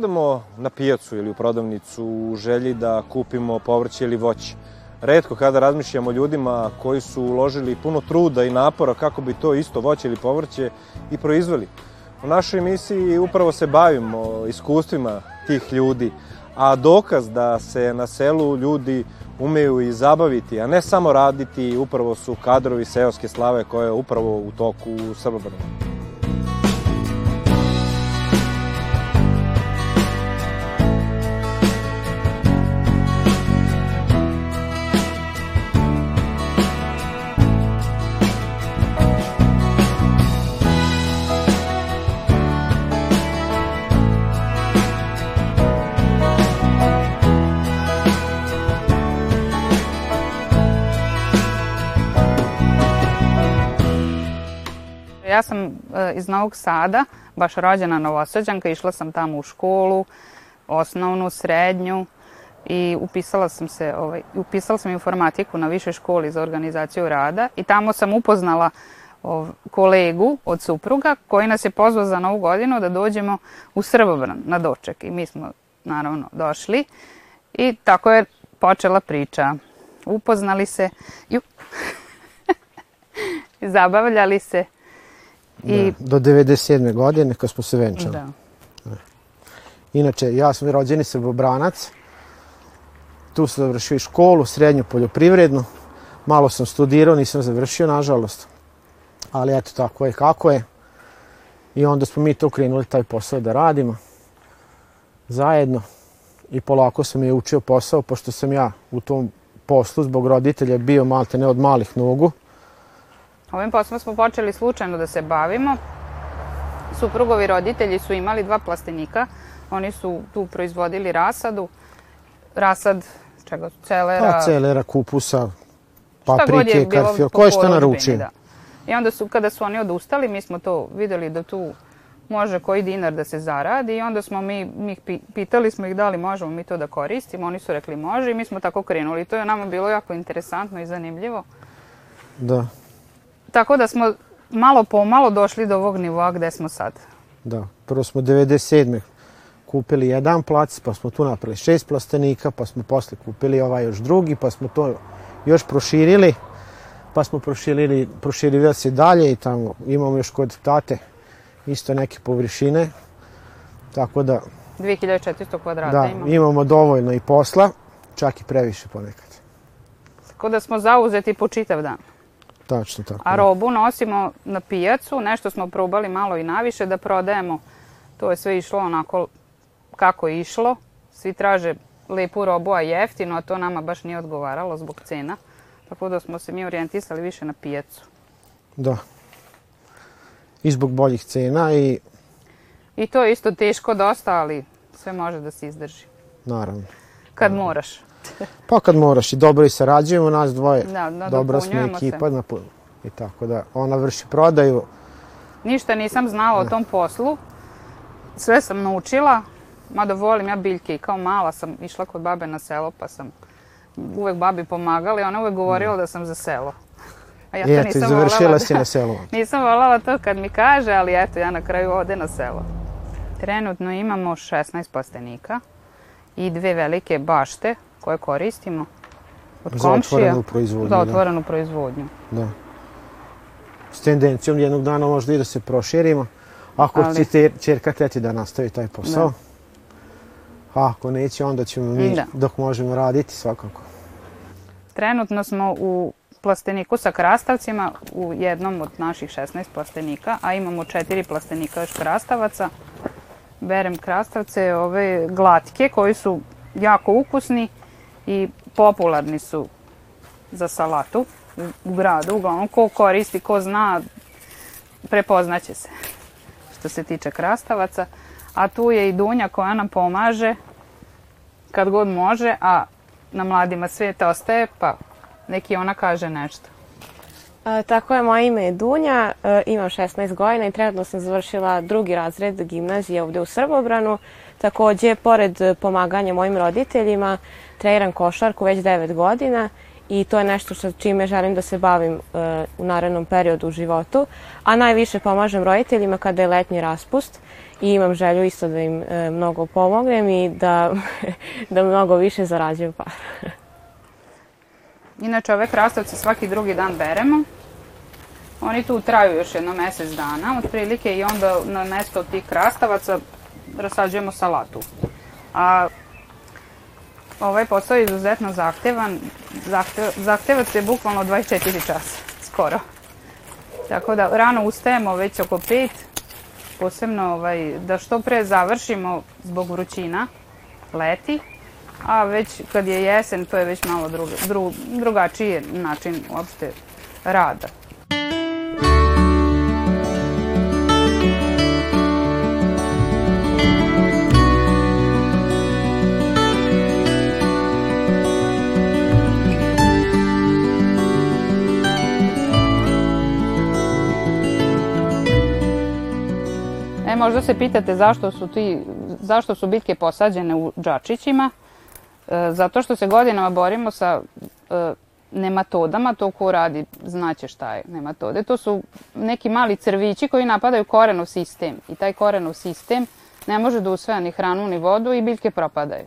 odemo na pijacu ili u prodavnicu u želji da kupimo povrće ili voće. Redko kada razmišljamo ljudima koji su uložili puno truda i napora kako bi to isto voće ili povrće i proizveli. U našoj emisiji upravo se bavimo iskustvima tih ljudi, a dokaz da se na selu ljudi umeju i zabaviti, a ne samo raditi, upravo su kadrovi seoske slave koje je upravo u toku u Srbobrnu. Ja sam e, iz Novog Sada, baš rođena novosađanka, išla sam tamo u školu, osnovnu, srednju i upisala sam se, ovaj, upisala sam informatiku na višoj školi za organizaciju rada i tamo sam upoznala ov, kolegu od supruga koji nas je pozvao za novu godinu da dođemo u Srbobran na doček i mi smo naravno došli i tako je počela priča. Upoznali se, ju, zabavljali se, I... Da, do 97. godine kad smo se venčali. Da. da. Inače, ja sam rođeni srbobranac. Tu sam završio i školu, srednju poljoprivrednu. Malo sam studirao, nisam završio, nažalost. Ali eto, tako je kako je. I onda smo mi to krenuli taj posao da radimo zajedno i polako sam je učio posao, pošto sam ja u tom poslu zbog roditelja bio malte ne od malih nogu. Ovim poslom smo počeli slučajno da se bavimo. Suprugovi roditelji su imali dva plastenika. Oni su tu proizvodili rasadu. Rasad čega? Celera. Pa, celera, kupusa, paprike, karfio. Ko je šta naručio? Da. I onda su, kada su oni odustali, mi smo to videli da tu može koji dinar da se zaradi i onda smo mi, mi pitali smo ih da li možemo mi to da koristimo, oni su rekli može i mi smo tako krenuli. To je nama bilo jako interesantno i zanimljivo. Da. Tako da smo malo po malo došli do ovog nivoa gde smo sad. Da, prvo smo 97. kupili jedan plac, pa smo tu napravili šest plastenika, pa smo posle kupili ovaj još drugi, pa smo to još proširili, pa smo proširili, proširili se dalje i tamo imamo još kod tate isto neke površine, tako da... 2400 kvadrata da, imamo. Da, imamo dovoljno i posla, čak i previše ponekad. Tako da smo zauzeti po čitav dan. Tačno tako. A da. robu nosimo na pijacu, nešto smo probali malo i naviše da prodajemo. To je sve išlo onako kako je išlo. Svi traže lepu robu, a jeftinu, a to nama baš nije odgovaralo zbog cena. Tako da smo se mi orijentisali više na pijacu. Da. I zbog boljih cena i... I to je isto teško dosta, ali sve može da se izdrži. Naravno. Kad Naravno. moraš. Pa kad moraš i dobro i sarađujemo nas dvoje. Da, da Dobra smo ekipa, se. Napun... i tako da ona vrši prodaju. Ništa nisam znala ne. o tom poslu. Sve sam naučila, mada volim ja biljke i kao mala sam išla kod babe na selo pa sam uvek babi pomagala i ona uvek govorila da, da sam za selo. A ja to eto, nisam završila da, si na selu. nisam voljela to kad mi kaže, ali eto, ja na kraju ode na selo. Trenutno imamo 16 postenika i dve velike bašte koje koristimo od za komšija. Otvorenu proizvodnju, za da. otvorenu da. proizvodnju. Da. S tendencijom jednog dana možda i da se proširimo. Ako Ali... će čerka teti da nastavi taj posao. Da. A ako neće, onda ćemo mi da. dok možemo raditi svakako. Trenutno smo u plasteniku sa krastavcima u jednom od naših 16 plastenika, a imamo četiri plastenika još krastavaca. Berem krastavce, ove glatke koji su jako ukusni i popularni su za salatu u gradu. Uglavnom, ko koristi, ko zna, prepoznaće se što se tiče krastavaca. A tu je i Dunja koja nam pomaže kad god može, a na mladima svijeta ostaje, pa neki ona kaže nešto. E, tako je, moje ime je Dunja, e, imam 16 godina i trenutno sam završila drugi razred gimnazije ovde u Srbobranu. Takođe, pored pomaganja mojim roditeljima, treniram košarku već 9 godina i to je nešto sa čime želim da se bavim e, u narednom periodu u životu, a najviše pomažem roditeljima kada je letnji raspust i imam želju isto da im e, mnogo pomognem i da, da mnogo više zarađujem para. Inače, ove krastavce svaki drugi dan beremo. Oni tu traju još jedno mesec dana, otprilike, i onda na mesto tih krastavaca rasađujemo salatu. A ovaj posao je izuzetno zahtevan, Zahte, zahteva se bukvalno 24 časa, skoro. Tako da rano ustajemo već oko 5, posebno ovaj, da što pre završimo zbog vrućina, leti, a već kad je jesen to je već malo druga, dru, drugačiji način uopšte rada. možda se pitate zašto su, ti, zašto su bitke posađene u džačićima. E, zato što se godinama borimo sa e, nematodama, to ko radi znaće šta je nematode. To su neki mali crvići koji napadaju korenov sistem i taj korenov sistem ne može da usvaja ni hranu ni vodu i biljke propadaju.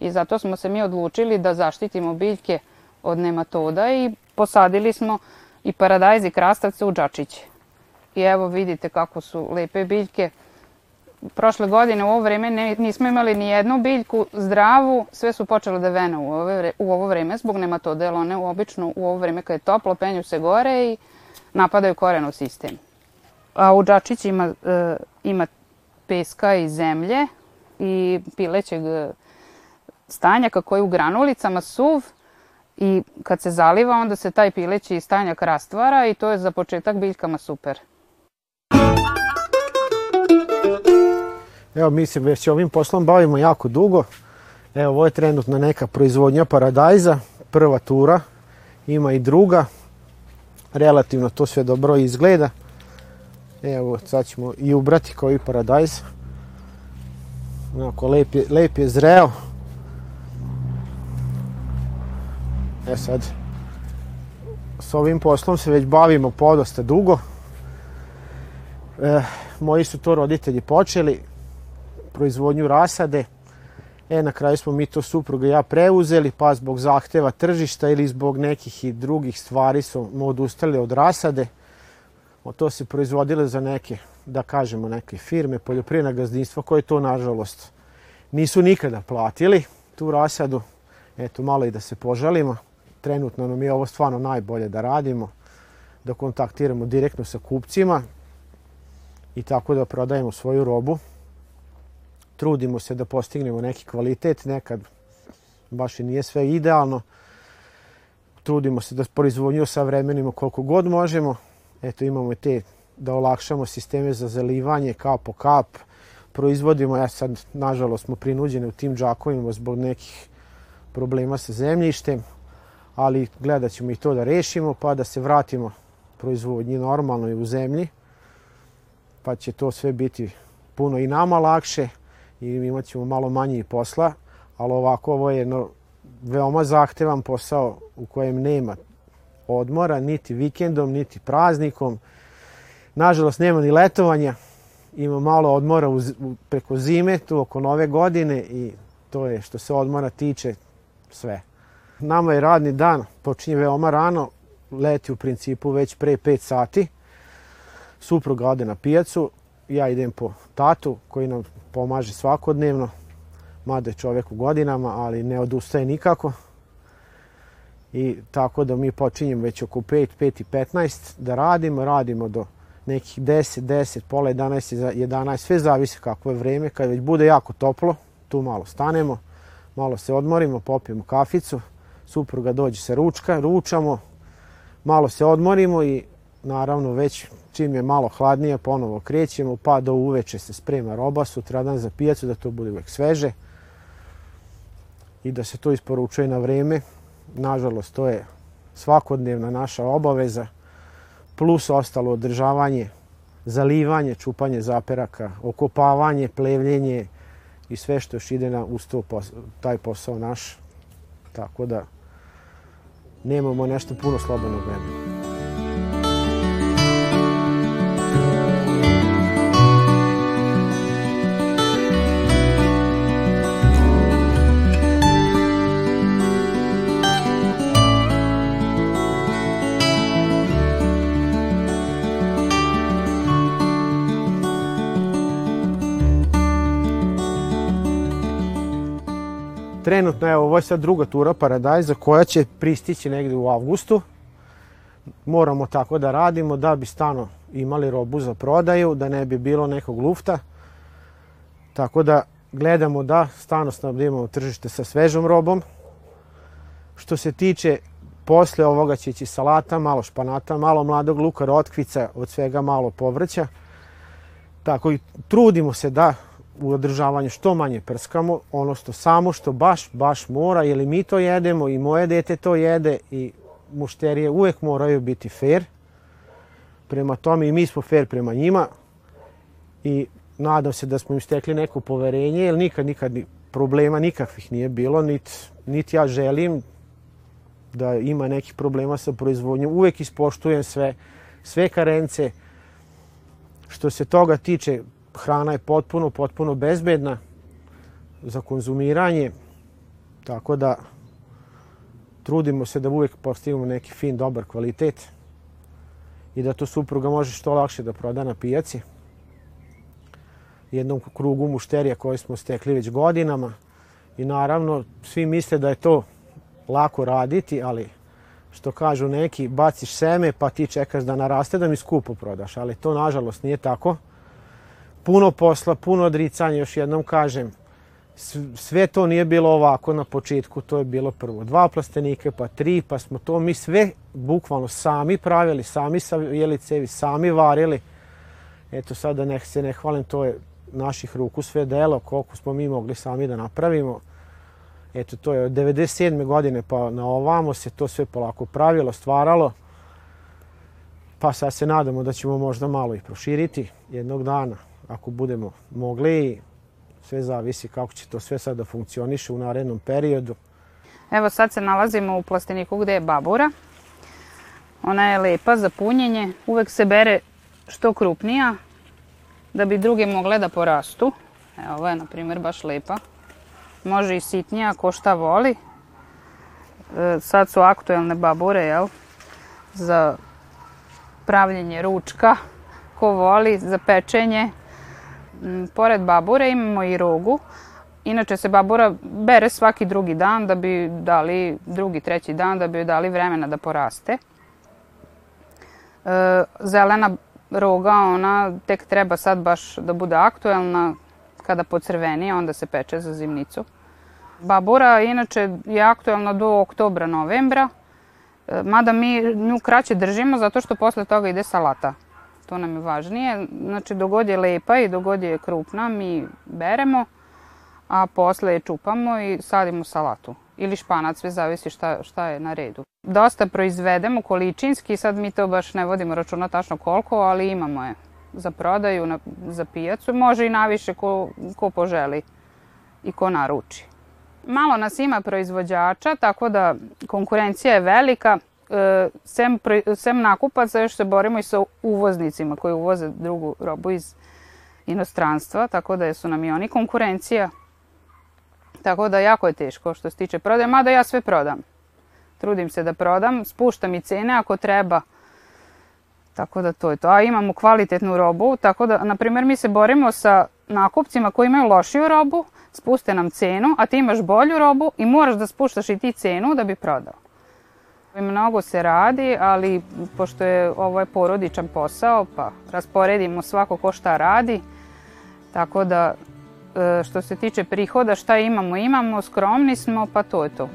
I zato smo se mi odlučili da zaštitimo biljke od nematoda i posadili smo i paradajz i krastavce u džačiće. I evo vidite kako su lepe biljke prošle godine u ovo vreme ne, nismo imali ni jednu biljku zdravu, sve su počele da vene u, ove, u ovo vreme zbog nematoda, jer one obično u ovo vreme kad je toplo penju se gore i napadaju korenov sistem. A u Đačić ima, e, ima peska i zemlje i pilećeg e, stanjaka koji u granulicama suv i kad se zaliva onda se taj pileći stanjak rastvara i to je za početak biljkama super. Evo, mi se već ovim poslom bavimo jako dugo. Evo, ovo je trenutno neka proizvodnja paradajza, prva tura, ima i druga. Relativno to sve dobro izgleda. Evo, sad ćemo i ubrati koji paradajz. Onako, lep je, lep je zreo. E sad, s ovim poslom se već bavimo podosta dugo. E, moji su to roditelji počeli, proizvodnju rasade. E, na kraju smo mi to supruga i ja preuzeli, pa zbog zahteva tržišta ili zbog nekih i drugih stvari smo odustali od rasade. O, to se proizvodile za neke, da kažemo, neke firme, poljoprivredna gazdinstva koje to, nažalost, nisu nikada platili tu rasadu. Eto, malo i da se požalimo. Trenutno nam je ovo stvarno najbolje da radimo, da kontaktiramo direktno sa kupcima i tako da prodajemo svoju robu trudimo se da postignemo neki kvalitet, nekad baš i nije sve idealno. Trudimo se da proizvodnju savremenimo koliko god možemo. Eto imamo te da olakšamo sisteme za zalivanje kap po kap. Proizvodimo, ja sad nažalost smo prinuđeni u tim džakovima zbog nekih problema sa zemljištem, ali gledat ćemo i to da rešimo pa da se vratimo proizvodnji normalno i u zemlji, pa će to sve biti puno i nama lakše i imat ćemo malo manje posla, ali ovako ovo je jedno veoma zahtevan posao u kojem nema odmora, niti vikendom, niti praznikom. Nažalost, nema ni letovanja, ima malo odmora uz, preko zime, tu oko nove godine i to je što se odmora tiče sve. Nama je radni dan, počinje veoma rano, leti u principu već pre 5 sati. Supruga ode na pijacu, ja idem po tatu koji nam pomaže svakodnevno, mada je čovjek u godinama, ali ne odustaje nikako. I tako da mi počinjemo već oko 5, 5 i 15 da radimo, radimo do nekih 10, 10, pola 11, 11, sve zavisi kako je vreme, kad već bude jako toplo, tu malo stanemo, malo se odmorimo, popijemo kaficu, supruga dođe sa ručka, ručamo, malo se odmorimo i naravno već čim je malo hladnije ponovo krećemo, pa do uveče se sprema roba, sutradan za pijacu da to bude uvek sveže i da se to isporučuje na vreme. Nažalost, to je svakodnevna naša obaveza, plus ostalo održavanje, zalivanje, čupanje zaperaka, okopavanje, plevljenje i sve što još ide na usto taj posao naš. Tako da nemamo nešto puno slobodnog vremena. trenutno, evo, ovo je sad druga tura paradajza koja će pristići negde u avgustu. Moramo tako da radimo da bi stano imali robu za prodaju, da ne bi bilo nekog lufta. Tako da gledamo da stano snabdimo tržište sa svežom robom. Što se tiče posle ovoga će ići salata, malo španata, malo mladog luka, rotkvica, od svega malo povrća. Tako i trudimo se da u održavanju što manje prskamo, ono što samo što baš, baš mora, jer mi to jedemo i moje dete to jede i mušterije uvek moraju biti fair. Prema tome i mi smo fair prema njima i nadam se da smo im stekli neko poverenje, jer nikad, nikad problema nikakvih nije bilo, niti nit ja želim da ima nekih problema sa proizvodnjom. Uvek ispoštujem sve, sve karence. Što se toga tiče, hrana je potpuno, potpuno bezbedna za konzumiranje, tako da trudimo se da uvek postignemo neki fin, dobar kvalitet i da to supruga može što lakše da proda na pijaci. Jednom krugu mušterija koje smo stekli već godinama i naravno svi misle da je to lako raditi, ali što kažu neki, baciš seme pa ti čekaš da naraste da mi skupo prodaš, ali to nažalost nije tako puno posla, puno odricanja, još jednom kažem, sve to nije bilo ovako na početku, to je bilo prvo dva plastenike, pa tri, pa smo to mi sve bukvalno sami pravili, sami savijeli cevi, sami varili. Eto sada nek se ne hvalim, to je naših ruku sve delo, koliko smo mi mogli sami da napravimo. Eto, to je od 97. godine pa na ovamo se to sve polako pravilo, stvaralo. Pa sad se nadamo da ćemo možda malo i proširiti jednog dana ako budemo mogli. Sve zavisi kako će to sve sada da funkcioniše u narednom periodu. Evo sad se nalazimo u plasteniku gde je babura. Ona je lepa za punjenje. Uvek se bere što krupnija da bi druge mogle da porastu. Evo, ova je, na primjer, baš lepa. Može i sitnija, ko šta voli. E, sad su aktuelne babure, jel? Za pravljenje ručka, ko voli, za pečenje. Mm, pored babure imamo i rogu. Inače se babura bere svaki drugi dan da bi dali drugi, treći dan da bi dali vremena da poraste. E, zelena roga, ona tek treba sad baš da bude aktuelna kada pocrveni, onda se peče za zimnicu. Babura inače je aktuelna do oktobra, novembra, e, mada mi nju kraće držimo zato što posle toga ide salata to nam je važnije. Znači, dogod je lepa i dogod je krupna, mi beremo, a posle je čupamo i sadimo salatu. Ili španac, sve zavisi šta, šta je na redu. Dosta proizvedemo količinski, sad mi to baš ne vodimo računa tačno koliko, ali imamo je za prodaju, na, za pijacu. Može i naviše ko, ko poželi i ko naruči. Malo nas ima proizvođača, tako da konkurencija je velika. E, sem, pre, sem nakupaca još se borimo i sa uvoznicima koji uvoze drugu robu iz inostranstva, tako da su nam i oni konkurencija. Tako da jako je teško što se tiče prodaje, mada ja sve prodam. Trudim se da prodam, spuštam i cene ako treba. Tako da to je to. A imamo kvalitetnu robu, tako da, na primjer, mi se borimo sa nakupcima koji imaju lošiju robu, spuste nam cenu, a ti imaš bolju robu i moraš da spuštaš i ti cenu da bi prodao. Dakle, mnogo se radi, ali pošto je ovo je porodičan posao, pa rasporedimo svako ko šta radi. Tako da, e, što se tiče prihoda, šta imamo, imamo, skromni smo, pa to je to.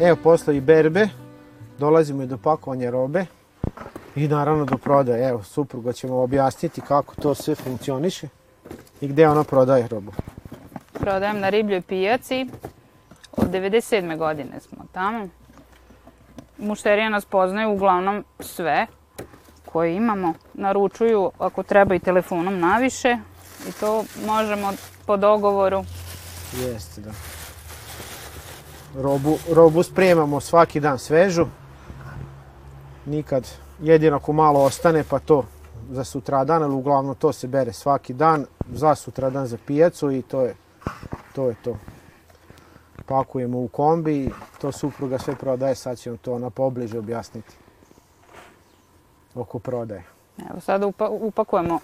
Evo posle i berbe, dolazimo i do pakovanja robe i naravno do prodaje. Evo, supruga ćemo objasniti kako to sve funkcioniše i gde ona prodaje robu. Prodajem na ribljoj pijaci. Od 97. godine smo tamo. Mušterije nas poznaju uglavnom sve koje imamo. Naručuju ako treba i telefonom naviše i to možemo po dogovoru. Jeste, da. Robu, robu spremamo svaki dan svežu. Nikad, jedino ako malo ostane pa to za sutradan, ali uglavnom to se bere svaki dan, za sutra dan za pijacu i to je to. Je to. Pakujemo u kombi to supruga sve prodaje, sad će to ona pobliže objasniti oko prodaje. Evo sada upa upakujemo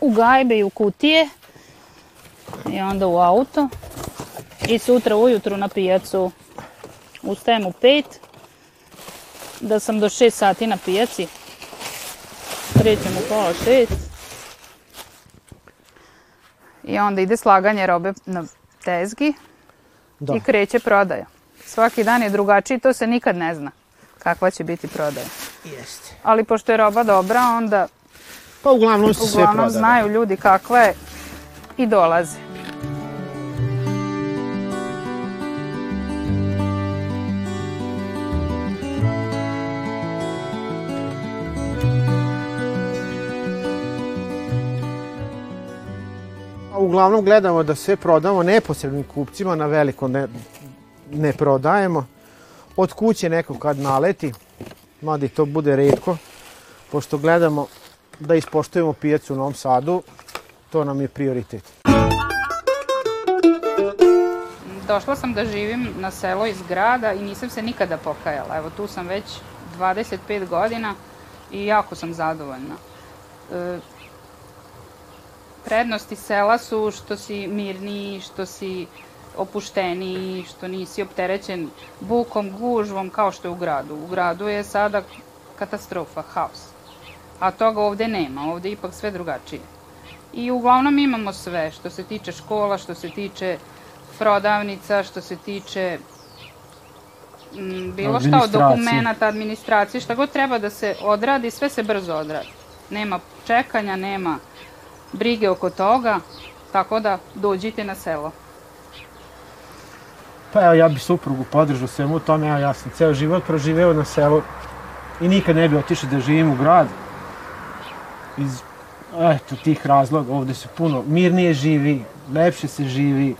u gajbe i u kutije i onda u auto i sutra ujutru na pijacu. Ustajem u 5, da sam do 6 sati na pijaci. Trećem u pola 6. I onda ide slaganje robe na tezgi da. i kreće prodaja. Svaki dan je drugačiji, to se nikad ne zna kakva će biti prodaja. Jeste. Ali pošto je roba dobra, onda... Pa uglavnom se sve prodaje. znaju ljudi kakva je i dolaze. uglavnom gledamo da sve prodamo neposrednim kupcima, na veliko ne, ne prodajemo. Od kuće neko kad naleti, mada i to bude redko, pošto gledamo da ispoštujemo pijacu u Novom Sadu, to nam je prioritet. Došla sam da živim na selo iz grada i nisam se nikada pokajala. Evo tu sam već 25 godina i jako sam zadovoljna. E, prednosti sela su što si mirniji, što si opušteniji, što nisi opterećen bukom, gužvom kao što je u gradu. U gradu je sada katastrofa, haos. A toga ovde nema, ovde ipak sve drugačije. I uglavnom imamo sve, što se tiče škola, što se tiče prodavnica, što se tiče m, mm, bilo šta od dokumenta, administracije, šta god treba da se odradi, sve se brzo odradi. Nema čekanja, nema brige oko toga, tako da dođite na selo. Pa evo, ja bi suprugu podržao svemu tome, evo ja sam ceo život proživeo na selu i nikad ne bi otišao da živim u grad. Iz eto, tih razloga ovde se puno mirnije živi, lepše se živi,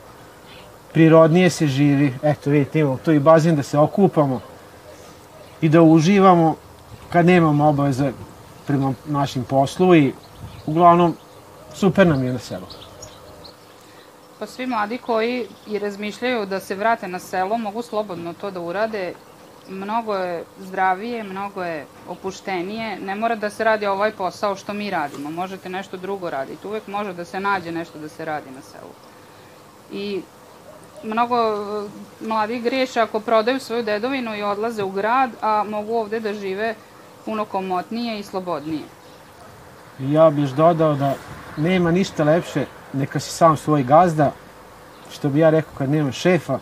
prirodnije se živi. Eto, vidite, imamo tu i bazen da se okupamo i da uživamo kad nemamo obaveze prema našim poslu i uglavnom super nam je na selu. Pa svi mladi koji i razmišljaju da se vrate na selo mogu slobodno to da urade. Mnogo je zdravije, mnogo je opuštenije. Ne mora da se radi ovaj posao što mi radimo. Možete nešto drugo raditi. Uvek može da se nađe nešto da se radi na selu. I mnogo e, mladih griješa ako prodaju svoju dedovinu i odlaze u grad, a mogu ovde da žive puno komotnije i slobodnije ja bih još dodao da nema ništa lepše, neka si sam svoj gazda, što bi ja rekao kad nema šefa,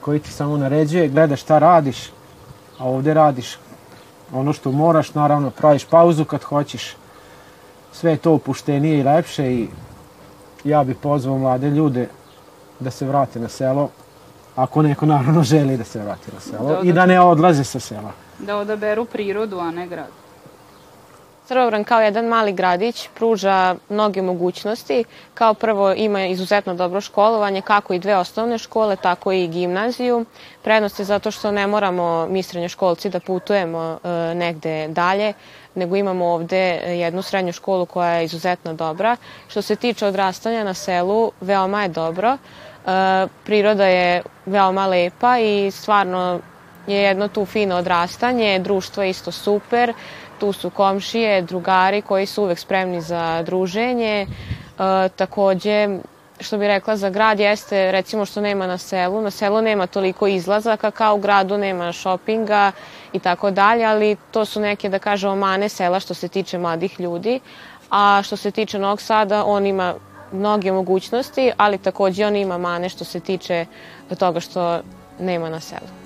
koji ti samo naređuje, gleda šta radiš, a ovde radiš ono što moraš, naravno praviš pauzu kad hoćeš. Sve je to opuštenije i lepše i ja bih pozvao mlade ljude da se vrate na selo, ako neko naravno želi da se vrati na selo da i da ne odlaze sa sela. Da odaberu prirodu, a ne grad. Crvobran kao jedan mali gradić pruža mnoge mogućnosti. Kao prvo ima izuzetno dobro školovanje, kako i dve osnovne škole, tako i gimnaziju. Prednost je zato što ne moramo mi srednjoškolci da putujemo e, negde dalje, nego imamo ovde jednu srednju školu koja je izuzetno dobra. Što se tiče odrastanja na selu, veoma je dobro. E, priroda je veoma lepa i stvarno je jedno tu fino odrastanje, društvo je isto super tu su komšije, drugari koji su uvek spremni za druženje. E, takođe, što bih rekla za grad jeste recimo što nema na selu. Na selu nema toliko izlazaka kao u gradu, nema šopinga i tako dalje, ali to su neke da kažemo mane sela što se tiče mladih ljudi. A što se tiče Novog Sada, on ima mnoge mogućnosti, ali takođe on ima mane što se tiče toga što nema na selu.